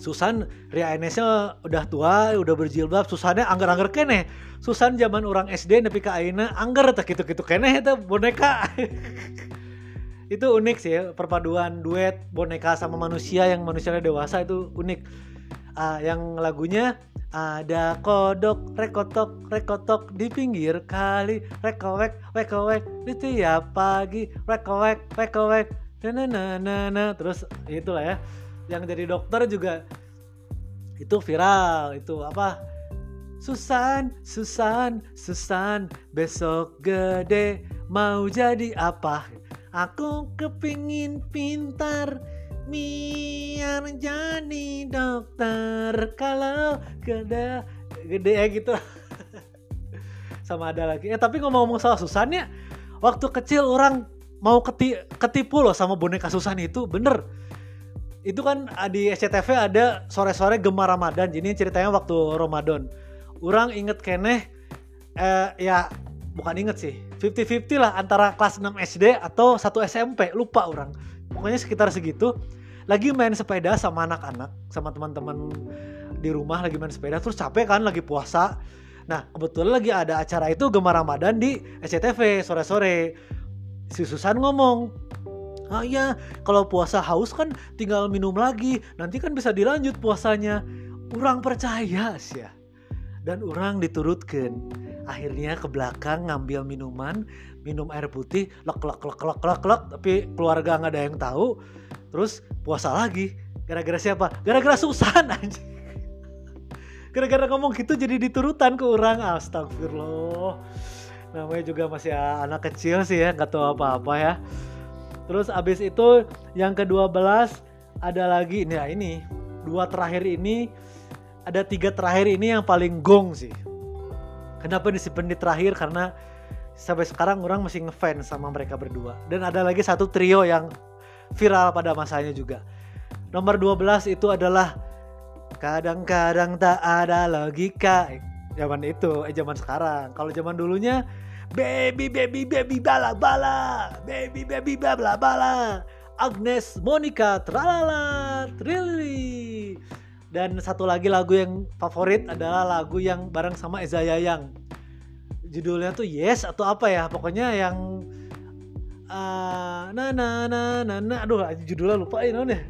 Susan Ria Enesnya udah tua, udah berjilbab, Susannya angger-angger kene. Susan zaman orang SD nepi ka ayeuna angger teh gitu-gitu kene itu boneka. itu unik sih ya, perpaduan duet boneka sama manusia yang manusianya dewasa itu unik. Uh, yang lagunya ada kodok, rekotok, rekotok di pinggir kali, rekowek, rekowek di tiap pagi, rekowek, rekowek, na na na na terus itulah ya. Yang jadi dokter juga itu viral, itu apa? Susan, Susan, Susan, besok gede. Mau jadi apa? Aku kepingin pintar, biar jadi dokter. Kalau gede gede ya gitu. Sama ada lagi. Eh tapi ngomong-ngomong soal Susan ya waktu kecil orang mau keti ketipu loh sama boneka Susan itu bener. Itu kan ah, di SCTV ada sore-sore gemar Ramadan jadi ceritanya waktu Ramadan. Orang inget keneh eh, ya bukan inget sih 50-50 lah antara kelas 6 SD atau satu SMP lupa orang. Pokoknya sekitar segitu lagi main sepeda sama anak-anak sama teman-teman di rumah lagi main sepeda terus capek kan lagi puasa. Nah kebetulan lagi ada acara itu gemar ramadan di SCTV sore-sore si Susan ngomong ah iya kalau puasa haus kan tinggal minum lagi nanti kan bisa dilanjut puasanya. Orang percaya sih ya. Dan orang diturutkan. Akhirnya ke belakang ngambil minuman minum air putih lek lek lek lek lek lek tapi keluarga nggak ada yang tahu. Terus puasa lagi. Gara-gara siapa? Gara-gara Susan anjing. Gara-gara ngomong gitu jadi diturutan ke orang. Astagfirullah namanya juga masih anak kecil sih ya nggak tahu apa-apa ya. Terus abis itu yang ke-12 ada lagi. Nah ini dua terakhir ini ada tiga terakhir ini yang paling gong sih. Kenapa disimpan di terakhir? Karena sampai sekarang orang masih ngefans sama mereka berdua. Dan ada lagi satu trio yang viral pada masanya juga. Nomor 12 itu adalah kadang-kadang tak ada logika zaman itu eh zaman sekarang. Kalau zaman dulunya baby baby baby bala bala. Baby baby bala bala. Agnes Monica tralala trilly dan satu lagi lagu yang favorit adalah lagu yang bareng sama Eza Yayang. Judulnya tuh Yes atau apa ya? Pokoknya yang uh, na na na na na. Aduh judulnya lupa ini ya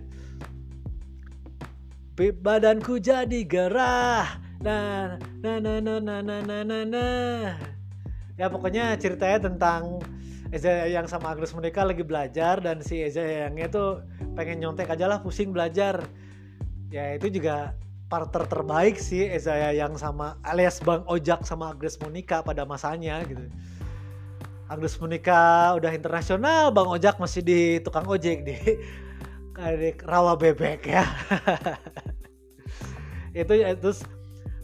badanku jadi gerah nah nah nah nah nah nah nah nah, nah. ya pokoknya ceritanya tentang Eza yang sama Agres mereka lagi belajar dan si Eza yang itu pengen nyontek aja lah pusing belajar ya itu juga partner terbaik sih Eza yang sama alias Bang Ojak sama Agnes Monica pada masanya gitu. Agnes Monica udah internasional, Bang Ojak masih di tukang ojek di, di rawa bebek ya. itu ya terus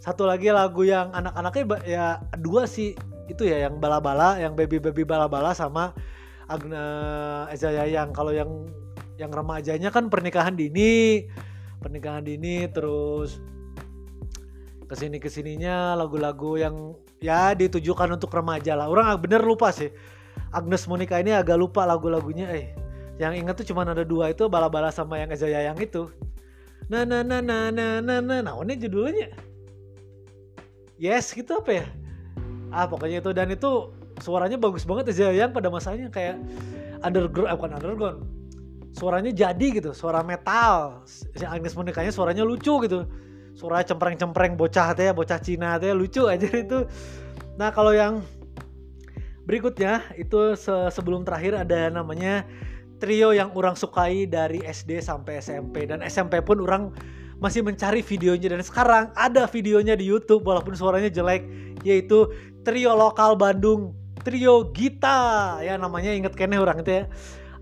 satu lagi lagu yang anak-anaknya ya dua sih. Itu ya yang bala-bala yang baby baby bala-bala sama Agna Eza Yayang kalau yang yang remajanya kan pernikahan dini pernikahan dini terus ke sini ke sininya lagu-lagu yang ya ditujukan untuk remaja lah. Orang bener lupa sih. Agnes Monica ini agak lupa lagu-lagunya. Eh yang ingat tuh cuma ada dua itu bala-bala sama yang Eza Yayang itu. Nah nah nah nah nah nah nah nah ini judulnya yes gitu apa ya? Ah pokoknya itu. Dan itu suaranya bagus banget ya yang pada masanya kayak underground eh, bukan underground. Suaranya jadi gitu suara metal. Si Agnes Monikanya suaranya lucu gitu. Suara cempreng-cempreng bocah teh bocah Cina teh lucu aja itu. Nah kalau yang berikutnya itu se sebelum terakhir ada namanya trio yang orang sukai dari SD sampai SMP dan SMP pun orang masih mencari videonya. Dan sekarang ada videonya di YouTube walaupun suaranya jelek yaitu trio lokal Bandung trio Gita. Ya namanya inget kene orang itu ya.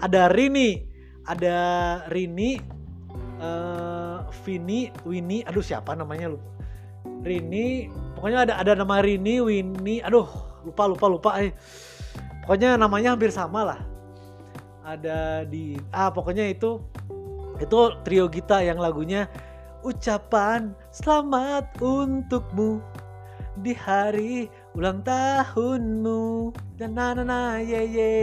Ada Rini ada Rini uh, Vini Winnie. Aduh siapa namanya lu Rini pokoknya ada ada nama Rini Winnie. Aduh lupa lupa lupa. Eh pokoknya namanya hampir sama lah. Ada di ah pokoknya itu itu trio Gita yang lagunya ucapan selamat untukmu di hari ulang tahunmu. Dan na na na ye ye.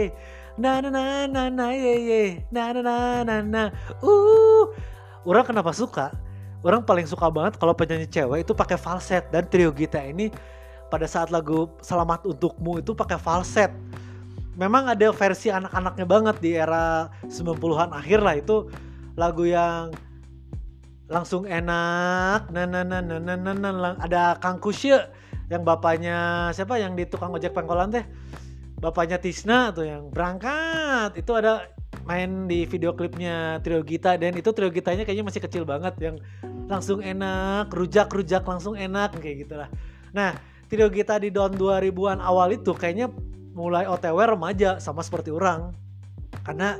Na na na na na ye ye. Na na na na na. Uh. Orang kenapa suka? Orang paling suka banget kalau penyanyi cewek itu pakai falset. Dan trio kita ini pada saat lagu selamat untukmu itu pakai falset. Memang ada versi anak-anaknya banget di era 90-an akhir lah. Itu lagu yang langsung enak. Nah nah nah nah nah, nah, nah. ada Kang Kusye yang bapaknya siapa yang di tukang ojek pengkolan teh? Bapaknya Tisna tuh yang berangkat. Itu ada main di video klipnya Trio Gita. Dan itu Trio Gitanya kayaknya masih kecil banget. Yang langsung enak rujak rujak langsung enak kayak gitulah. Nah Trio Gita di tahun 2000-an awal itu kayaknya mulai OTW remaja sama seperti orang. Karena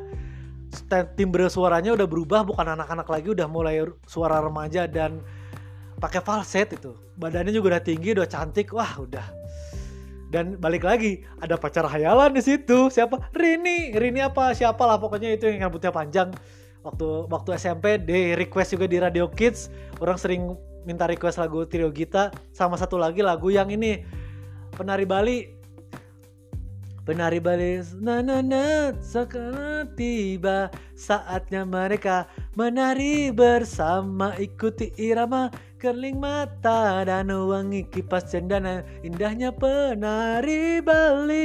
timbre suaranya udah berubah bukan anak-anak lagi udah mulai suara remaja dan pakai falset itu. Badannya juga udah tinggi udah cantik wah udah. Dan balik lagi ada pacar hayalan di situ. Siapa? Rini. Rini apa siapa lah pokoknya itu yang rambutnya panjang. Waktu waktu SMP di request juga di Radio Kids. Orang sering minta request lagu Trio Gita. Sama satu lagi lagu yang ini penari Bali Penari balis na na na sekarang tiba saatnya mereka menari bersama. Ikuti irama kerling mata dan wangi kipas cendana. Indahnya penari Bali.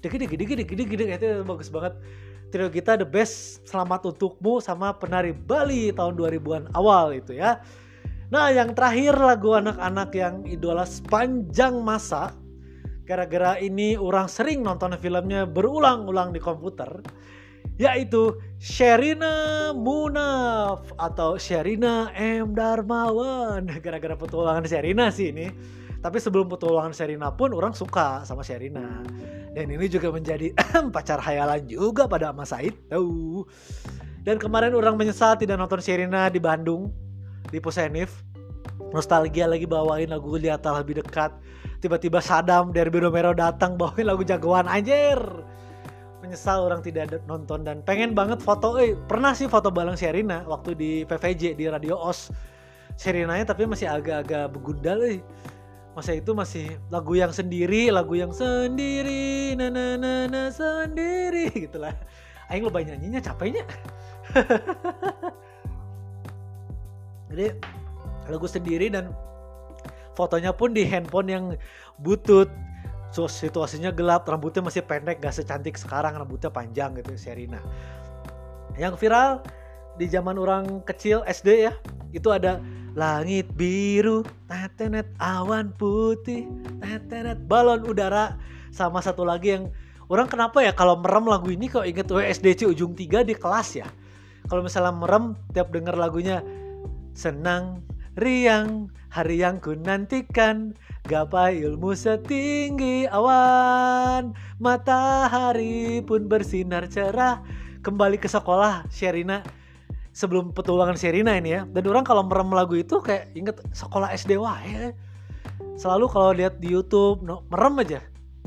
Dikit dikit dikit dikit dikit itu bagus banget. Trio kita the best. Selamat untukmu sama penari Bali tahun 2000-an awal itu ya. Nah yang terakhir lagu anak-anak yang idola sepanjang masa Gara-gara ini orang sering nonton filmnya berulang-ulang di komputer Yaitu Sherina Munaf atau Sherina M. Darmawan. Gara-gara petualangan Sherina sih ini. Tapi sebelum petualangan Sherina pun orang suka sama Sherina. Dan ini juga menjadi pacar hayalan juga pada masa itu. Dan kemarin orang menyesal tidak nonton Sherina di Bandung di Pusenif. Nostalgia lagi bawain lagu lihat lebih dekat tiba-tiba Sadam Derby Romero datang bawain lagu jagoan anjir. Menyesal orang tidak nonton dan pengen banget foto eh pernah sih foto Balang Sherina waktu di PVJ di Radio Os. Sherinanya tapi masih agak-agak begundal eh. Masa itu masih lagu yang sendiri lagu yang sendiri na na na, na sendiri gitulah. Aing banyak nyanyinya capeknya. Jadi lagu sendiri dan fotonya pun di handphone yang butut. So, situasinya gelap rambutnya masih pendek gak secantik sekarang rambutnya panjang gitu Serina yang viral di zaman orang kecil SD ya itu ada langit biru tetenet awan putih tetenet balon udara sama satu lagi yang orang kenapa ya kalau merem lagu ini kok inget WSDC ujung tiga di kelas ya? Kalau misalnya merem tiap denger lagunya senang riang hari yang ku nantikan gapai ilmu setinggi awan. Matahari pun bersinar cerah. Kembali ke sekolah Sherina. Sebelum petualangan Sherina ini ya. Dan orang kalau merem lagu itu kayak inget sekolah SD wah ya selalu kalau lihat di YouTube no, merem aja.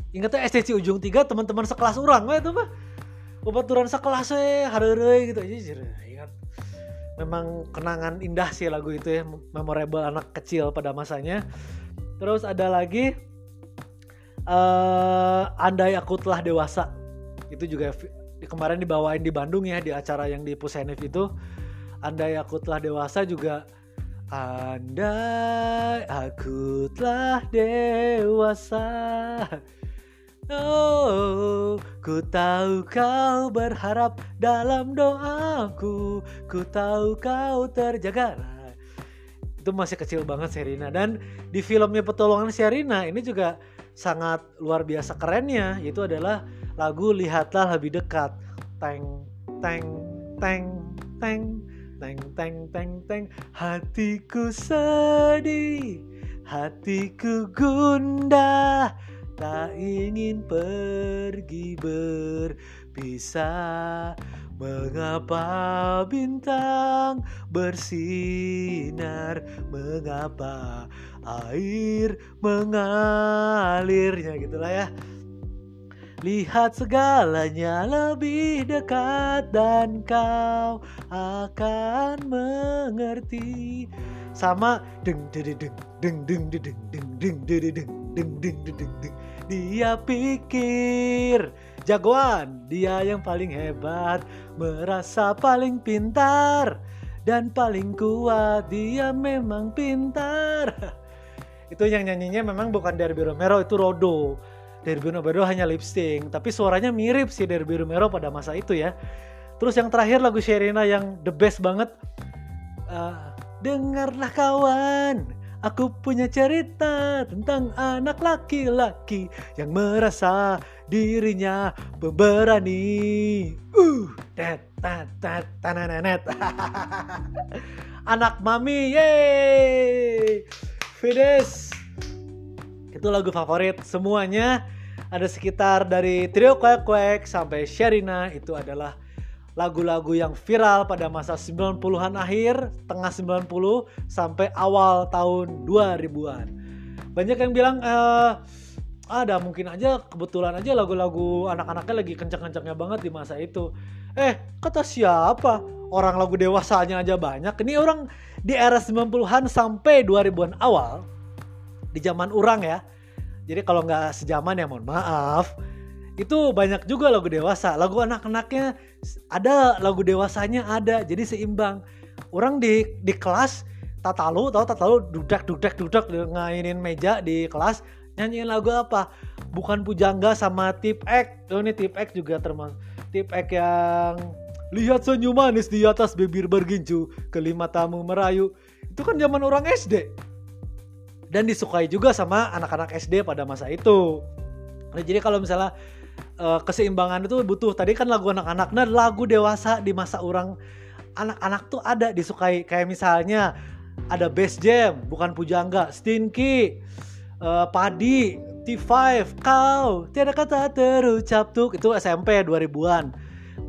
Ingetnya STC ujung tiga teman-teman sekelas orang wah itu mah. Obat turun sekelas eh hari gitu. Aja ingat memang kenangan indah sih lagu itu ya memorable anak kecil pada masanya. Terus ada lagi uh, andai aku telah dewasa. Itu juga kemarin dibawain di Bandung ya di acara yang di Pusenif itu. Andai aku telah dewasa juga andai aku telah dewasa. Oh, ku tahu kau berharap dalam doaku, ku tahu kau terjaga. Nah, itu masih kecil banget Serina dan di filmnya Petolongan Serina ini juga sangat luar biasa kerennya. Yaitu adalah lagu Lihatlah Lebih Dekat. Teng teng teng teng teng teng teng teng. Hatiku sedih, hatiku gundah tak ingin pergi berpisah. Mengapa bintang bersinar? Mengapa air mengalirnya? Gitulah ya. Lihat segalanya lebih dekat dan kau akan mengerti. Sama deng deng deng deng deng deng deng deng deng deng deng deng deng dia pikir jagoan, dia yang paling hebat, merasa paling pintar dan paling kuat. Dia memang pintar. Itu yang nyanyinya memang bukan Derby Romero, itu Rodo. Derby Romero hanya lip sync, tapi suaranya mirip sih Derby Romero pada masa itu ya. Terus yang terakhir lagu Sherina yang the best banget. Uh, dengarlah kawan, Aku punya cerita tentang anak laki-laki yang merasa dirinya pemberani. Uh, tet, tet, tet, tananet. anak mami, yeay. Fides. Itu lagu favorit semuanya. Ada sekitar dari trio kuek kuek sampai Sherina itu adalah lagu-lagu yang viral pada masa 90-an akhir, tengah 90 sampai awal tahun 2000-an. Banyak yang bilang eh ada mungkin aja kebetulan aja lagu-lagu anak-anaknya lagi kencang-kencangnya banget di masa itu. Eh, kata siapa? Orang lagu dewasanya aja banyak. Ini orang di era 90-an sampai 2000-an awal di zaman orang ya. Jadi kalau nggak sejaman ya mohon maaf itu banyak juga lagu dewasa. Lagu anak-anaknya ada lagu dewasanya ada. Jadi seimbang. Orang di di kelas tatalu tahu tatalu dudak dudak dudak ngainin meja di kelas nyanyiin lagu apa? Bukan pujangga sama tip X oh ini tip X juga termasuk. Tip ek yang lihat senyum manis di atas bibir bergincu kelima tamu merayu. Itu kan zaman orang SD dan disukai juga sama anak-anak SD pada masa itu. Nah, jadi kalau misalnya uh, keseimbangan itu butuh. Tadi kan lagu anak-anak. Nah lagu dewasa di masa orang anak-anak tuh ada disukai. Kayak misalnya ada Bass Jam bukan Pujangga Stinky uh, Padi T5 kau tiada kata terucap tuh itu SMP 2000-an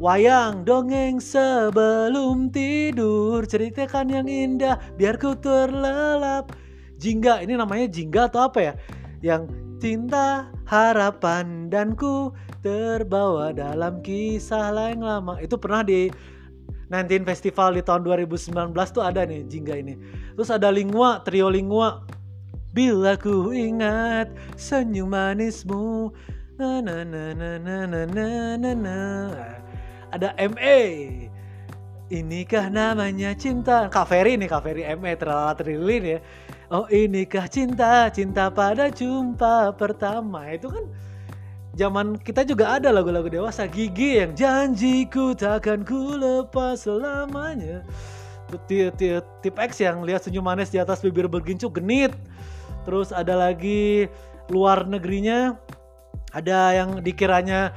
Wayang dongeng sebelum tidur Ceritakan yang indah biar ku terlelap. Jingga ini namanya jingga atau apa ya? Yang cinta, harapan, dan ku terbawa dalam kisah lain lama. Itu pernah di 19 Festival di tahun 2019 tuh ada nih jingga ini. Terus ada Lingua, trio Lingua. Bila ku ingat senyum manismu. Na na na na na na na na. Ada MA. Inikah namanya cinta? Kak Ferry nih, Kak Ferry MA terlalu trilin ya. Oh inikah cinta, cinta pada jumpa pertama. Itu kan zaman kita juga ada lagu-lagu dewasa Gigi yang janjiku takkan ku lepas selamanya tip X yang lihat senyum manis di atas bibir bergincu genit terus ada lagi luar negerinya ada yang dikiranya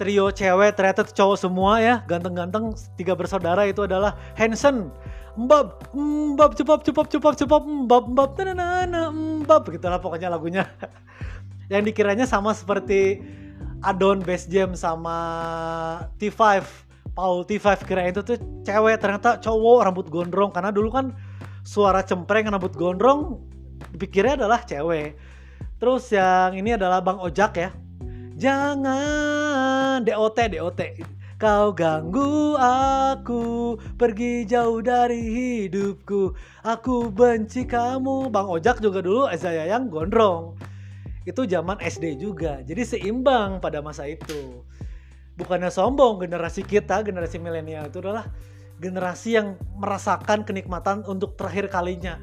trio cewek ternyata cowok semua ya. Ganteng-ganteng tiga bersaudara itu adalah Hanson Mbab, mbab, cepap, cepap, cepap, cepap, mbab, mbab, tanana, mbab, begitulah pokoknya lagunya. yang dikiranya sama seperti Adon Best Jam sama T5 Paul T5 kira itu tuh cewek ternyata cowok rambut gondrong. Karena dulu kan suara cempreng rambut gondrong dipikirnya adalah cewek. Terus yang ini adalah Bang Ojak ya jangan DOT DOT Kau ganggu aku Pergi jauh dari hidupku Aku benci kamu Bang Ojak juga dulu Eza Yayang gondrong itu zaman SD juga. Jadi seimbang pada masa itu. Bukannya sombong generasi kita, generasi milenial itu adalah generasi yang merasakan kenikmatan untuk terakhir kalinya.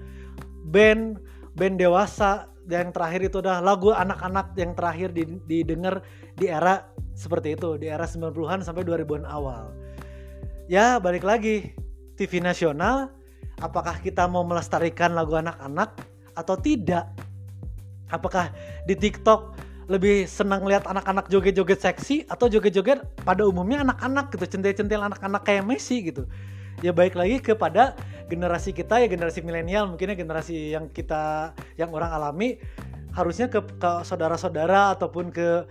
Band band dewasa yang terakhir itu adalah lagu anak-anak yang terakhir didengar di era seperti itu, di era 90-an sampai 2000-an awal. Ya, balik lagi TV nasional, apakah kita mau melestarikan lagu anak-anak atau tidak? Apakah di TikTok lebih senang lihat anak-anak joget-joget seksi atau joget-joget pada umumnya anak-anak gitu, centil-centil anak-anak kayak Messi gitu. Ya baik lagi kepada generasi kita ya generasi milenial mungkinnya generasi yang kita yang orang alami. Harusnya ke, saudara-saudara ataupun ke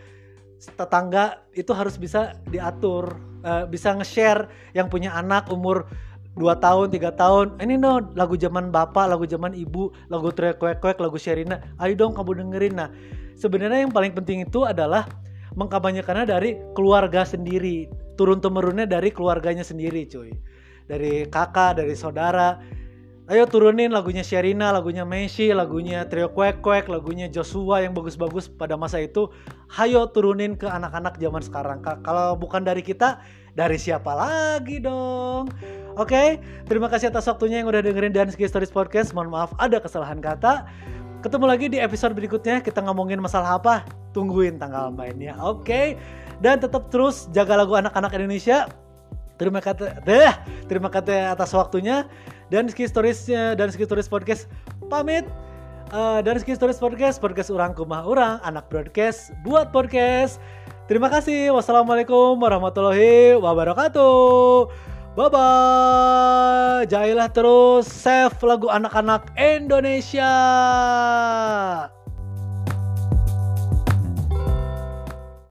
tetangga itu harus bisa diatur, uh, bisa nge-share yang punya anak umur dua tahun tiga tahun. Ini no lagu zaman bapak lagu zaman ibu lagu kwek lagu Sherina. Ayo dong kamu dengerin. Nah sebenarnya yang paling penting itu adalah mengkampanyekannya dari keluarga sendiri turun temurunnya dari keluarganya sendiri cuy dari kakak dari saudara ayo turunin lagunya Sherina lagunya Messi lagunya Trio Kwek Kwek lagunya Joshua yang bagus-bagus pada masa itu hayo turunin ke anak-anak zaman sekarang kalau bukan dari kita dari siapa lagi dong Oke, okay? terima kasih atas waktunya yang udah dengerin dan Stories Podcast. Mohon maaf ada kesalahan kata. Ketemu lagi di episode berikutnya. Kita ngomongin masalah apa? Tungguin tanggal mainnya. Oke. Okay? Dan tetap terus jaga lagu anak-anak Indonesia. Terima kasih deh. Terima kasih atas waktunya. Dan Ski Stories dan Ski Stories Podcast pamit. Uh, dan Ski Stories Podcast, podcast orang kumah orang, anak broadcast buat podcast. Terima kasih. Wassalamualaikum warahmatullahi wabarakatuh. Bye bye. Jailah terus save lagu anak-anak Indonesia.